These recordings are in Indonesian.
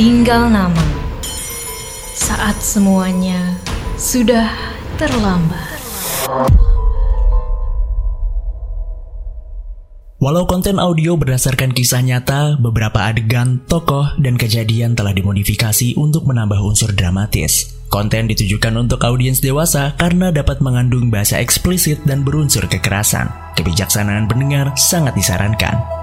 Tinggal nama. Saat semuanya sudah terlambat. Walau konten audio berdasarkan kisah nyata, beberapa adegan, tokoh, dan kejadian telah dimodifikasi untuk menambah unsur dramatis. Konten ditujukan untuk audiens dewasa karena dapat mengandung bahasa eksplisit dan berunsur kekerasan. Kebijaksanaan pendengar sangat disarankan.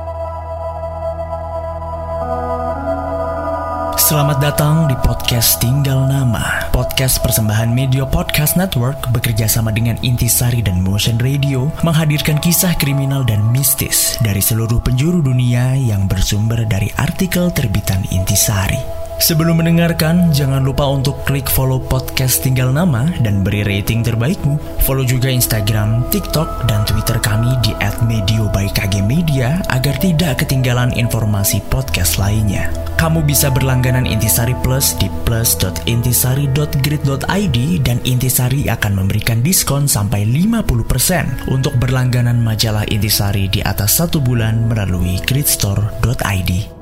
Selamat datang di podcast Tinggal Nama. Podcast persembahan Media Podcast Network bekerja sama dengan Intisari dan Motion Radio menghadirkan kisah kriminal dan mistis dari seluruh penjuru dunia yang bersumber dari artikel terbitan Intisari. Sebelum mendengarkan, jangan lupa untuk klik follow podcast Tinggal Nama dan beri rating terbaikmu. Follow juga Instagram, TikTok, dan Twitter kami di @medio_by_kg_media agar tidak ketinggalan informasi podcast lainnya. Kamu bisa berlangganan Intisari Plus di plus.intisari.grid.id dan Intisari akan memberikan diskon sampai 50% untuk berlangganan majalah Intisari di atas satu bulan melalui gridstore.id.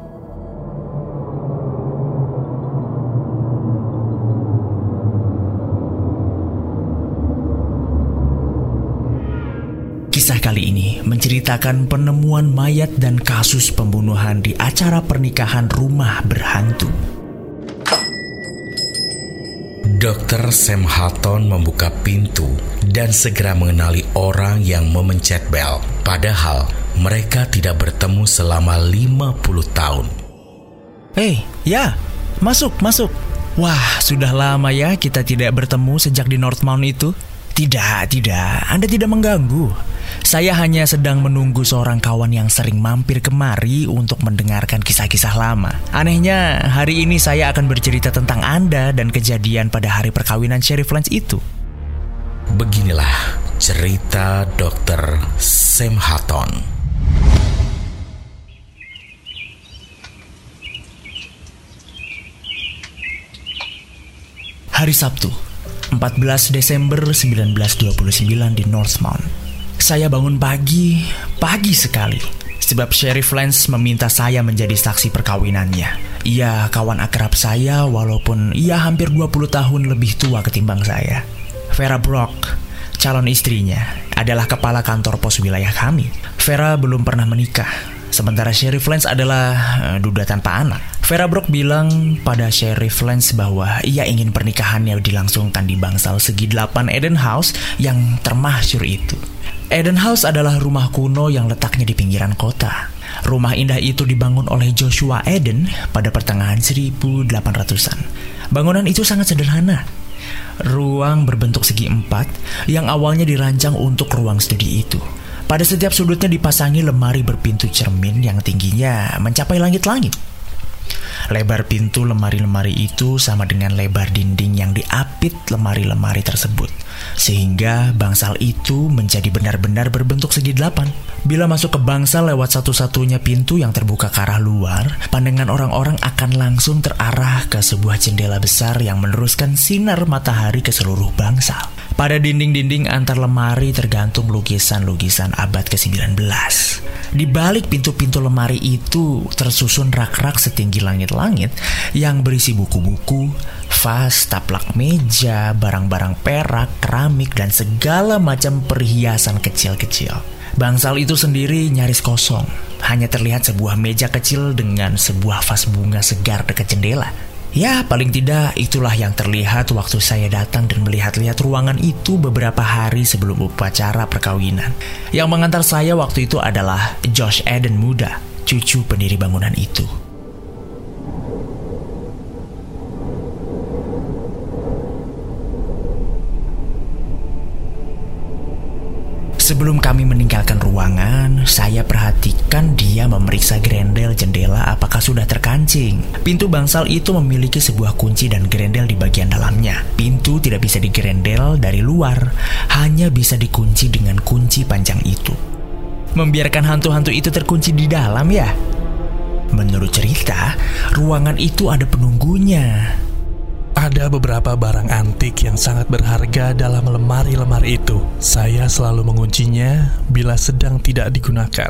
Kisah kali ini menceritakan penemuan mayat dan kasus pembunuhan di acara pernikahan rumah berhantu. Dokter Sam Hatton membuka pintu dan segera mengenali orang yang memencet bel. Padahal mereka tidak bertemu selama 50 tahun. Hei, ya, masuk, masuk. Wah, sudah lama ya kita tidak bertemu sejak di Northmount itu. Tidak, tidak, Anda tidak mengganggu. Saya hanya sedang menunggu seorang kawan yang sering mampir kemari untuk mendengarkan kisah-kisah lama. Anehnya, hari ini saya akan bercerita tentang Anda dan kejadian pada hari perkawinan Sheriff Lance itu. Beginilah cerita Dr. Sam Hatton. Hari Sabtu, 14 Desember 1929 di Northmount. Saya bangun pagi, pagi sekali. Sebab Sheriff Lance meminta saya menjadi saksi perkawinannya. Ia kawan akrab saya walaupun ia hampir 20 tahun lebih tua ketimbang saya. Vera Brock, calon istrinya, adalah kepala kantor pos wilayah kami. Vera belum pernah menikah, sementara Sheriff Lance adalah uh, duda tanpa anak. Vera Brock bilang pada Sheriff Lance bahwa ia ingin pernikahannya dilangsungkan di bangsal segi delapan Eden House yang termasyur itu. Eden House adalah rumah kuno yang letaknya di pinggiran kota. Rumah indah itu dibangun oleh Joshua Eden pada pertengahan 1800-an. Bangunan itu sangat sederhana. Ruang berbentuk segi empat yang awalnya dirancang untuk ruang studi itu. Pada setiap sudutnya dipasangi lemari berpintu cermin yang tingginya mencapai langit-langit. Lebar pintu lemari-lemari itu sama dengan lebar dinding yang diapit lemari-lemari tersebut. Sehingga bangsal itu menjadi benar-benar berbentuk segi delapan. Bila masuk ke bangsal lewat satu-satunya pintu yang terbuka ke arah luar, pandangan orang-orang akan langsung terarah ke sebuah jendela besar yang meneruskan sinar matahari ke seluruh bangsal. Pada dinding-dinding antar lemari tergantung lukisan-lukisan abad ke-19. Di balik pintu-pintu lemari itu tersusun rak-rak setinggi langit-langit yang berisi buku-buku, vas, taplak meja, barang-barang perak, keramik, dan segala macam perhiasan kecil-kecil. Bangsal itu sendiri nyaris kosong. Hanya terlihat sebuah meja kecil dengan sebuah vas bunga segar dekat jendela. Ya, paling tidak itulah yang terlihat waktu saya datang dan melihat-lihat ruangan itu beberapa hari sebelum upacara perkawinan. Yang mengantar saya waktu itu adalah Josh Eden muda, cucu pendiri bangunan itu. Sebelum kami meninggalkan ruangan, saya perhatikan dia memeriksa grendel jendela apakah sudah terkancing. Pintu bangsal itu memiliki sebuah kunci dan grendel di bagian dalamnya. Pintu tidak bisa digrendel dari luar, hanya bisa dikunci dengan kunci panjang itu. Membiarkan hantu-hantu itu terkunci di dalam ya? Menurut cerita, ruangan itu ada penunggunya. Ada beberapa barang antik yang sangat berharga dalam lemari-lemari itu. Saya selalu menguncinya bila sedang tidak digunakan.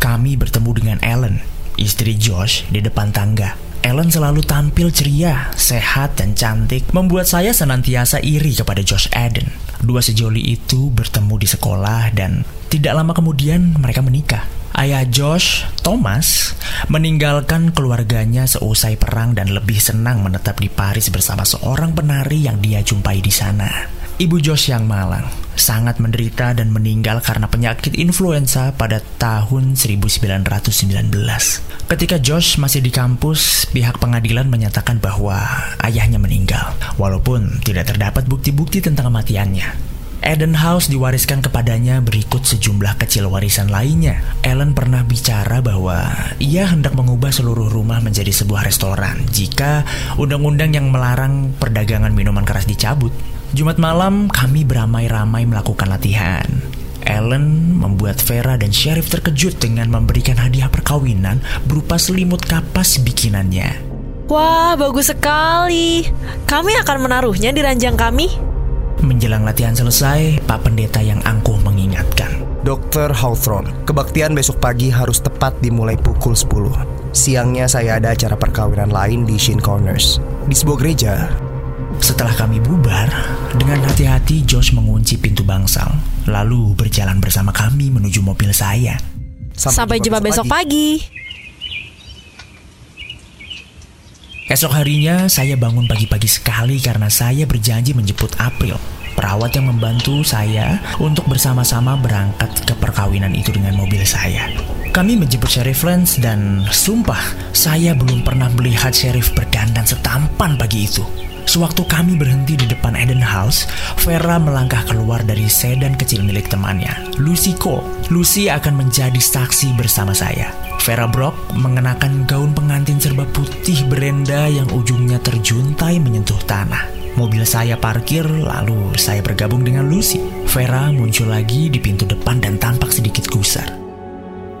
Kami bertemu dengan Ellen, istri Josh, di depan tangga. Ellen selalu tampil ceria, sehat, dan cantik, membuat saya senantiasa iri kepada Josh Eden. Dua sejoli itu bertemu di sekolah dan tidak lama kemudian mereka menikah. Ayah Josh, Thomas, meninggalkan keluarganya seusai perang dan lebih senang menetap di Paris bersama seorang penari yang dia jumpai di sana. Ibu Josh yang malang sangat menderita dan meninggal karena penyakit influenza pada tahun 1919. Ketika Josh masih di kampus, pihak pengadilan menyatakan bahwa ayahnya meninggal, walaupun tidak terdapat bukti-bukti tentang kematiannya. Eden House diwariskan kepadanya berikut sejumlah kecil warisan lainnya. Ellen pernah bicara bahwa ia hendak mengubah seluruh rumah menjadi sebuah restoran jika undang-undang yang melarang perdagangan minuman keras dicabut. Jumat malam kami beramai-ramai melakukan latihan. Ellen membuat Vera dan Sheriff terkejut dengan memberikan hadiah perkawinan berupa selimut kapas bikinannya. Wah, bagus sekali. Kami akan menaruhnya di ranjang kami. Menjelang latihan selesai, Pak Pendeta yang angkuh mengingatkan. Dr. Hawthorne, kebaktian besok pagi harus tepat dimulai pukul 10. Siangnya saya ada acara perkawinan lain di Shin Corners. Di sebuah gereja, Setelah kami bubar, dengan hati-hati Josh mengunci pintu bangsal, lalu berjalan bersama kami menuju mobil saya. Sampai, jumpa besok pagi. Esok harinya saya bangun pagi-pagi sekali karena saya berjanji menjemput April, perawat yang membantu saya untuk bersama-sama berangkat ke perkawinan itu dengan mobil saya. Kami menjemput Sheriff Lance dan sumpah saya belum pernah melihat Sheriff berdandan setampan pagi itu. Sewaktu kami berhenti di depan Eden House, Vera melangkah keluar dari sedan kecil milik temannya, Lucy Cole. Lucy akan menjadi saksi bersama saya. Vera Brock mengenakan gaun pengantin serba putih berenda yang ujungnya terjuntai menyentuh tanah. Mobil saya parkir, lalu saya bergabung dengan Lucy. Vera muncul lagi di pintu depan dan tampak sedikit gusar.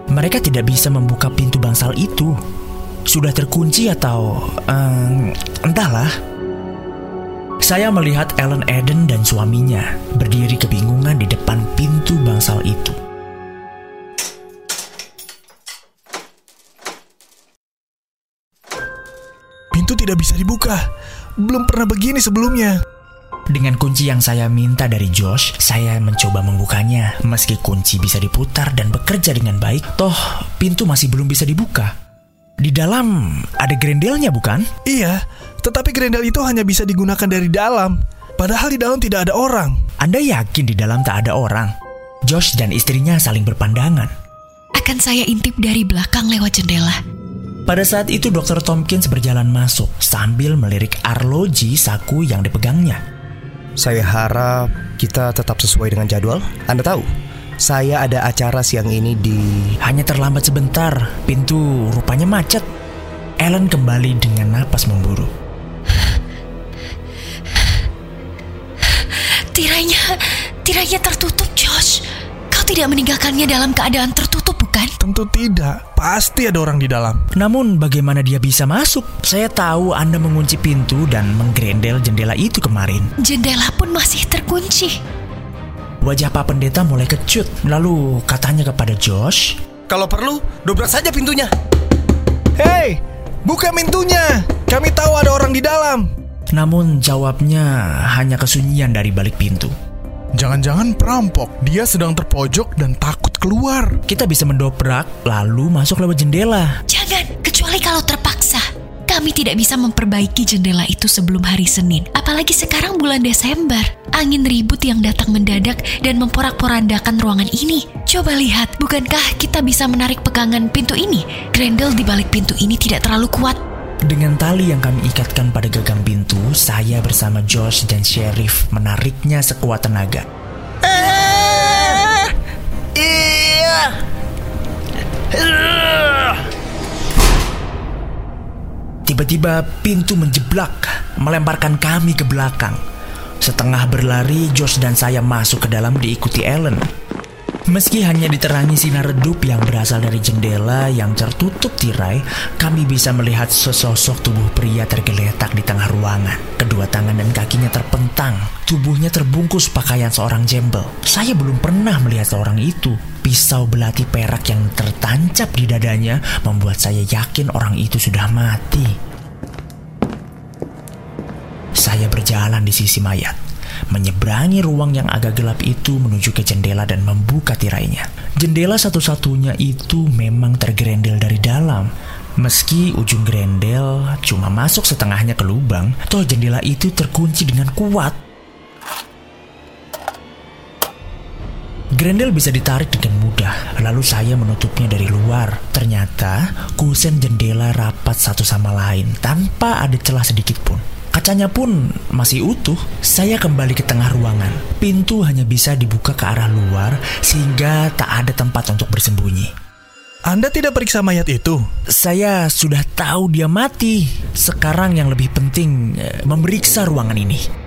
Mereka tidak bisa membuka pintu bangsal itu. Sudah terkunci atau... em, entahlah. Saya melihat Ellen Eden dan suaminya berdiri kebingungan di depan pintu bangsal itu. Pintu tidak bisa dibuka. Belum pernah begini sebelumnya. Dengan kunci yang saya minta dari Josh, saya mencoba membukanya. Meski kunci bisa diputar dan bekerja dengan baik, toh pintu masih belum bisa dibuka. Di dalam ada grendelnya bukan? Iya, tetapi grendel itu hanya bisa digunakan dari dalam. Padahal di dalam tidak ada orang. Anda yakin di dalam tak ada orang? Josh dan istrinya saling berpandangan. Akan saya intip dari belakang lewat jendela. Pada saat itu Dr. Tompkins berjalan masuk sambil melirik arloji saku yang dipegangnya. saya harap kita tetap sesuai dengan jadwal. Anda tahu, saya ada acara siang ini di Hanya terlambat sebentar, pintu rupanya macet. Ellen kembali dengan napas memburu. Tirainya, tirainya tertutup, Josh. Kau tidak meninggalkannya dalam keadaan tertutup, bukan? Tentu tidak. Pasti ada orang di dalam. Namun bagaimana dia bisa masuk? Saya tahu Anda mengunci pintu dan menggrendel jendela itu kemarin. Jendela pun masih terkunci. Wajah Pak Pendeta mulai kecut. Lalu katanya kepada Josh, Kalau perlu, dobrak saja pintunya. Hei, buka pintunya. Kami tahu ada orang di dalam. namun jawabnya hanya kesunyian dari balik pintu. Jangan-jangan perampok. Dia sedang terpojok dan takut keluar. Kita bisa mendobrak lalu masuk lewat jendela. Jangan, kecuali kalau terpaksa. Kami tidak bisa memperbaiki jendela itu sebelum hari Senin. Apalagi sekarang bulan Desember. Angin ribut yang datang mendadak dan memporak-porandakan ruangan ini. Coba lihat, bukankah kita bisa menarik pegangan pintu ini? Grendel di balik pintu ini tidak terlalu kuat. Dengan tali yang kami ikatkan pada gagang pintu, saya bersama Josh dan Sheriff menariknya sekuat tenaga. Iya. Tiba-tiba pintu menjeblak, melemparkan kami ke belakang. Setengah berlari, Josh dan saya masuk ke dalam diikuti Ellen. Meski hanya diterangi sinar redup yang berasal dari jendela yang tertutup tirai, kami bisa melihat sesosok tubuh pria tergeletak di tengah ruangan. Kedua tangan dan kakinya terpentang, tubuhnya terbungkus pakaian seorang jembel. Saya belum pernah melihat seorang itu. Pisau belati perak yang tertancap di dadanya membuat saya yakin orang itu sudah mati. Saya berjalan di sisi mayat, menyeberangi ruang yang agak gelap itu menuju ke jendela dan membuka tirainya. Jendela satu-satunya itu memang tergerendel dari dalam, Meski ujung grendel cuma masuk setengahnya ke lubang, toh jendela itu terkunci dengan kuat. Grendel bisa ditarik dengan mudah, lalu saya menutupnya dari luar. Ternyata kusen jendela rapat satu sama lain tanpa ada celah sedikit pun. Kacanya pun masih utuh. Saya kembali ke tengah ruangan. Pintu hanya bisa dibuka ke arah luar sehingga tak ada tempat untuk bersembunyi. Anda tidak periksa mayat itu? Saya sudah tahu dia mati. Sekarang yang lebih penting eh, memeriksa ruangan ini.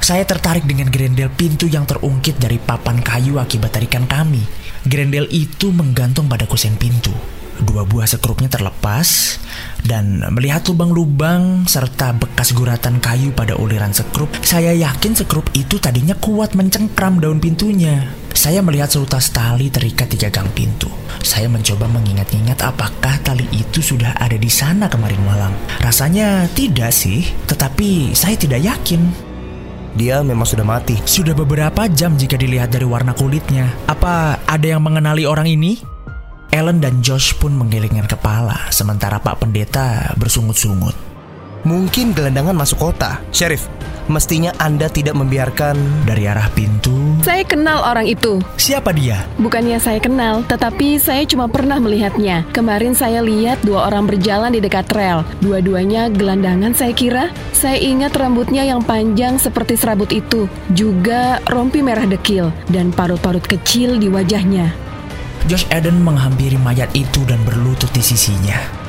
Saya tertarik dengan grendel pintu yang terungkit dari papan kayu akibat tarikan kami. Grendel itu menggantung pada kusen pintu. Dua buah sekrupnya terlepas dan melihat lubang-lubang serta bekas guratan kayu pada uliran sekrup, saya yakin sekrup itu tadinya kuat mencengkram daun pintunya. Saya melihat seutas tali terikat di gagang pintu. Saya mencoba mengingat-ingat apakah tali itu sudah ada di sana kemarin malam. Rasanya tidak sih, tetapi saya tidak yakin. Dia memang sudah mati. Sudah beberapa jam jika dilihat dari warna kulitnya. Apa ada yang mengenali orang ini? Ellen dan Josh pun menggelengkan kepala, sementara Pak Pendeta bersungut-sungut. Mungkin gelandangan masuk kota. Sheriff, mestinya Anda tidak membiarkan Dari arah pintu, Saya kenal orang itu. siapa dia? Bukannya saya kenal, tetapi saya cuma pernah melihatnya. Kemarin saya lihat dua orang berjalan di dekat rel. Dua-duanya gelandangan saya kira. Saya ingat rambutnya yang panjang seperti serabut itu. Juga rompi merah dekil dan parut-parut kecil di wajahnya. Josh Eden menghampiri mayat itu dan berlutut di sisinya.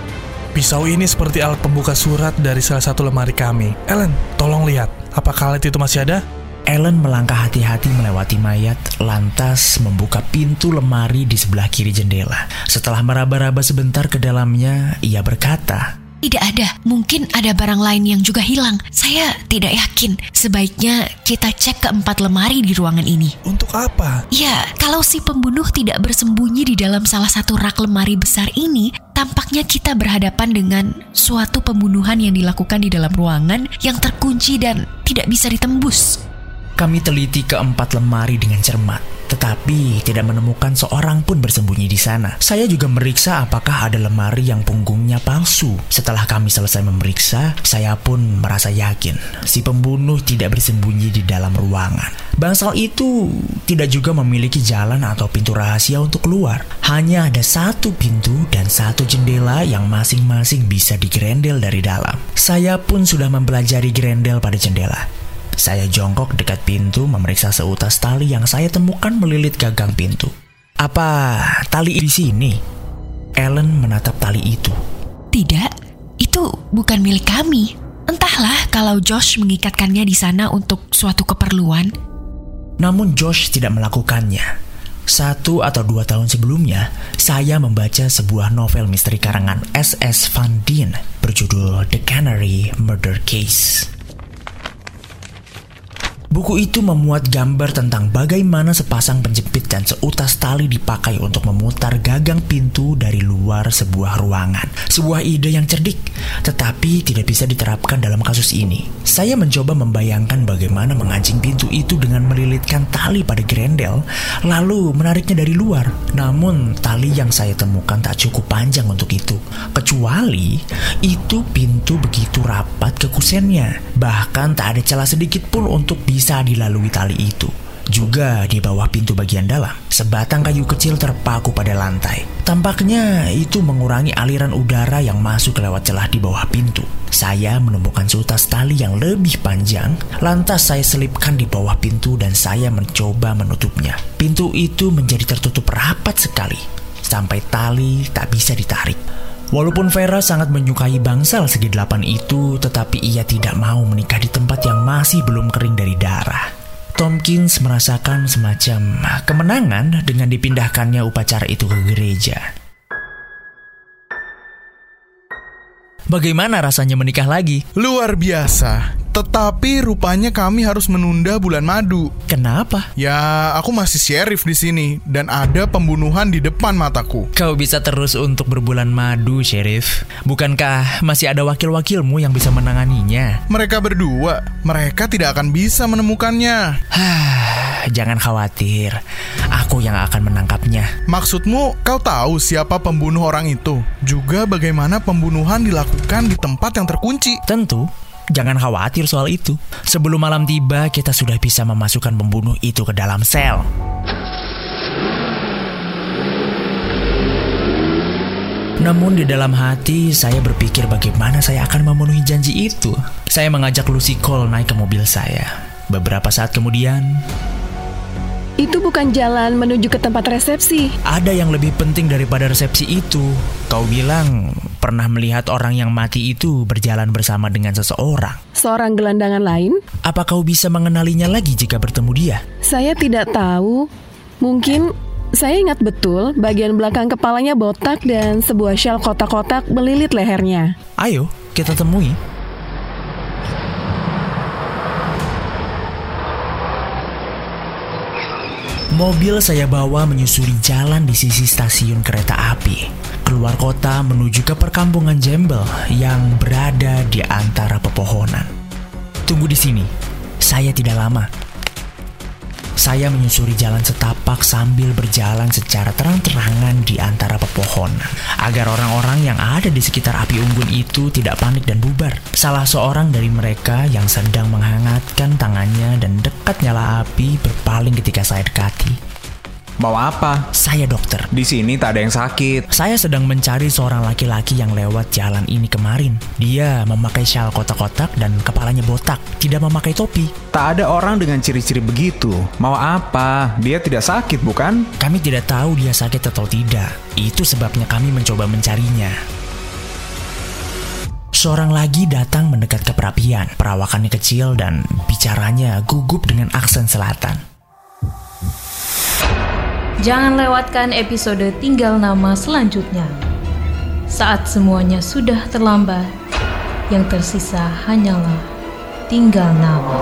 Pisau ini seperti alat pembuka surat dari salah satu lemari kami. Ellen, tolong lihat. Apakah alat itu masih ada? Ellen melangkah hati-hati melewati mayat, lantas membuka pintu lemari di sebelah kiri jendela. Setelah meraba-raba sebentar ke dalamnya, ia berkata, Tidak ada, mungkin ada barang lain yang juga hilang. Saya tidak yakin. Sebaiknya kita cek keempat lemari di ruangan ini. Untuk apa? Ya, kalau si pembunuh tidak bersembunyi di dalam salah satu rak lemari besar ini, tampaknya kita berhadapan dengan suatu pembunuhan yang dilakukan di dalam ruangan yang terkunci dan tidak bisa ditembus. Kami teliti keempat lemari dengan cermat, tetapi tidak menemukan seorang pun bersembunyi di sana. Saya juga meriksa apakah ada lemari yang punggungnya palsu. Setelah kami selesai memeriksa, saya pun merasa yakin si pembunuh tidak bersembunyi di dalam ruangan. Bangsal itu tidak juga memiliki jalan atau pintu rahasia untuk keluar. Hanya ada satu pintu dan satu jendela yang masing-masing bisa digrendel dari dalam. Saya pun sudah mempelajari grendel pada jendela. Saya jongkok dekat pintu memeriksa seutas tali yang saya temukan melilit gagang pintu. Apa tali di sini? Ellen menatap tali itu. Tidak, itu bukan milik kami. Entahlah kalau Josh mengikatkannya di sana untuk suatu keperluan. Namun Josh tidak melakukannya. Satu atau dua tahun sebelumnya, saya membaca sebuah novel misteri karangan S.S. Van Dien berjudul The Canary Murder Case. Buku itu memuat gambar tentang bagaimana sepasang penjepit dan seutas tali dipakai untuk memutar gagang pintu dari luar sebuah ruangan. Sebuah ide yang cerdik, tetapi tidak bisa diterapkan dalam kasus ini. Saya mencoba membayangkan bagaimana mengancing pintu itu dengan melilitkan tali pada grendel, lalu menariknya dari luar. Namun, tali yang saya temukan tak cukup panjang untuk itu. Kecuali, itu pintu begitu rapat ke kusennya. Bahkan tak ada celah sedikit pun untuk bisa dilalui tali itu. Juga di bawah pintu bagian dalam, sebatang kayu kecil terpaku pada lantai. Tampaknya itu mengurangi aliran udara yang masuk lewat celah di bawah pintu. Saya menemukan seutas tali yang lebih panjang, lantas saya selipkan di bawah pintu dan saya mencoba menutupnya. Pintu itu menjadi tertutup rapat sekali, sampai tali tak bisa ditarik. Walaupun Vera sangat menyukai bangsal segi delapan itu, tetapi ia tidak mau menikah di tempat yang masih belum kering dari darah. Tompkins merasakan semacam kemenangan dengan dipindahkannya upacara itu ke gereja. Bagaimana rasanya menikah lagi? Luar biasa. Tetapi rupanya kami harus menunda bulan madu. Kenapa? Ya, aku masih sheriff di sini dan ada pembunuhan di depan mataku. Kau bisa terus untuk berbulan madu, Sheriff. Bukankah masih ada wakil-wakilmu yang bisa menanganinya? Mereka berdua, mereka tidak akan bisa menemukannya. Jangan khawatir. Aku yang akan menangkapnya. Maksudmu, kau tahu siapa pembunuh orang itu? Juga bagaimana pembunuhan dilakukan di tempat yang terkunci? Tentu, jangan khawatir soal itu. Sebelum malam tiba, kita sudah bisa memasukkan pembunuh itu ke dalam sel. Namun di dalam hati saya berpikir bagaimana saya akan memenuhi janji itu. Saya mengajak Lucy Cole naik ke mobil saya. Beberapa saat kemudian, Itu bukan jalan menuju ke tempat resepsi. ada yang lebih penting daripada resepsi itu. Kau bilang pernah melihat orang yang mati itu berjalan bersama dengan seseorang. Seorang gelandangan lain, Apa kau bisa mengenalinya lagi jika bertemu dia? saya tidak tahu. Mungkin saya ingat betul bagian belakang kepalanya botak dan sebuah shawl kotak-kotak melilit lehernya. Ayo, kita temui. Mobil saya bawa menyusuri jalan di sisi stasiun kereta api. Keluar kota menuju ke perkampungan Jembel yang berada di antara pepohonan. Tunggu di sini, saya tidak lama. Saya menyusuri jalan setapak sambil berjalan secara terang-terangan di antara pepohonan agar orang-orang yang ada di sekitar api unggun itu tidak panik dan bubar. Salah seorang dari mereka yang sedang menghangatkan tangannya dan dekat nyala api berpaling ketika saya dekati. Mau apa? Saya dokter. Di sini tak ada yang sakit. Saya sedang mencari seorang laki-laki yang lewat jalan ini kemarin. Dia memakai shawl kotak-kotak dan kepalanya botak, tidak memakai topi. Tak ada orang dengan ciri-ciri begitu. Mau apa? Dia tidak sakit, bukan? Kami tidak tahu dia sakit atau tidak. Itu sebabnya kami mencoba mencarinya. Seorang lagi datang mendekat ke perapian. Perawakannya kecil dan bicaranya gugup dengan aksen selatan. Jangan lewatkan episode Tinggal Nama selanjutnya. Saat semuanya sudah terlambat, yang tersisa hanyalah tinggal nama.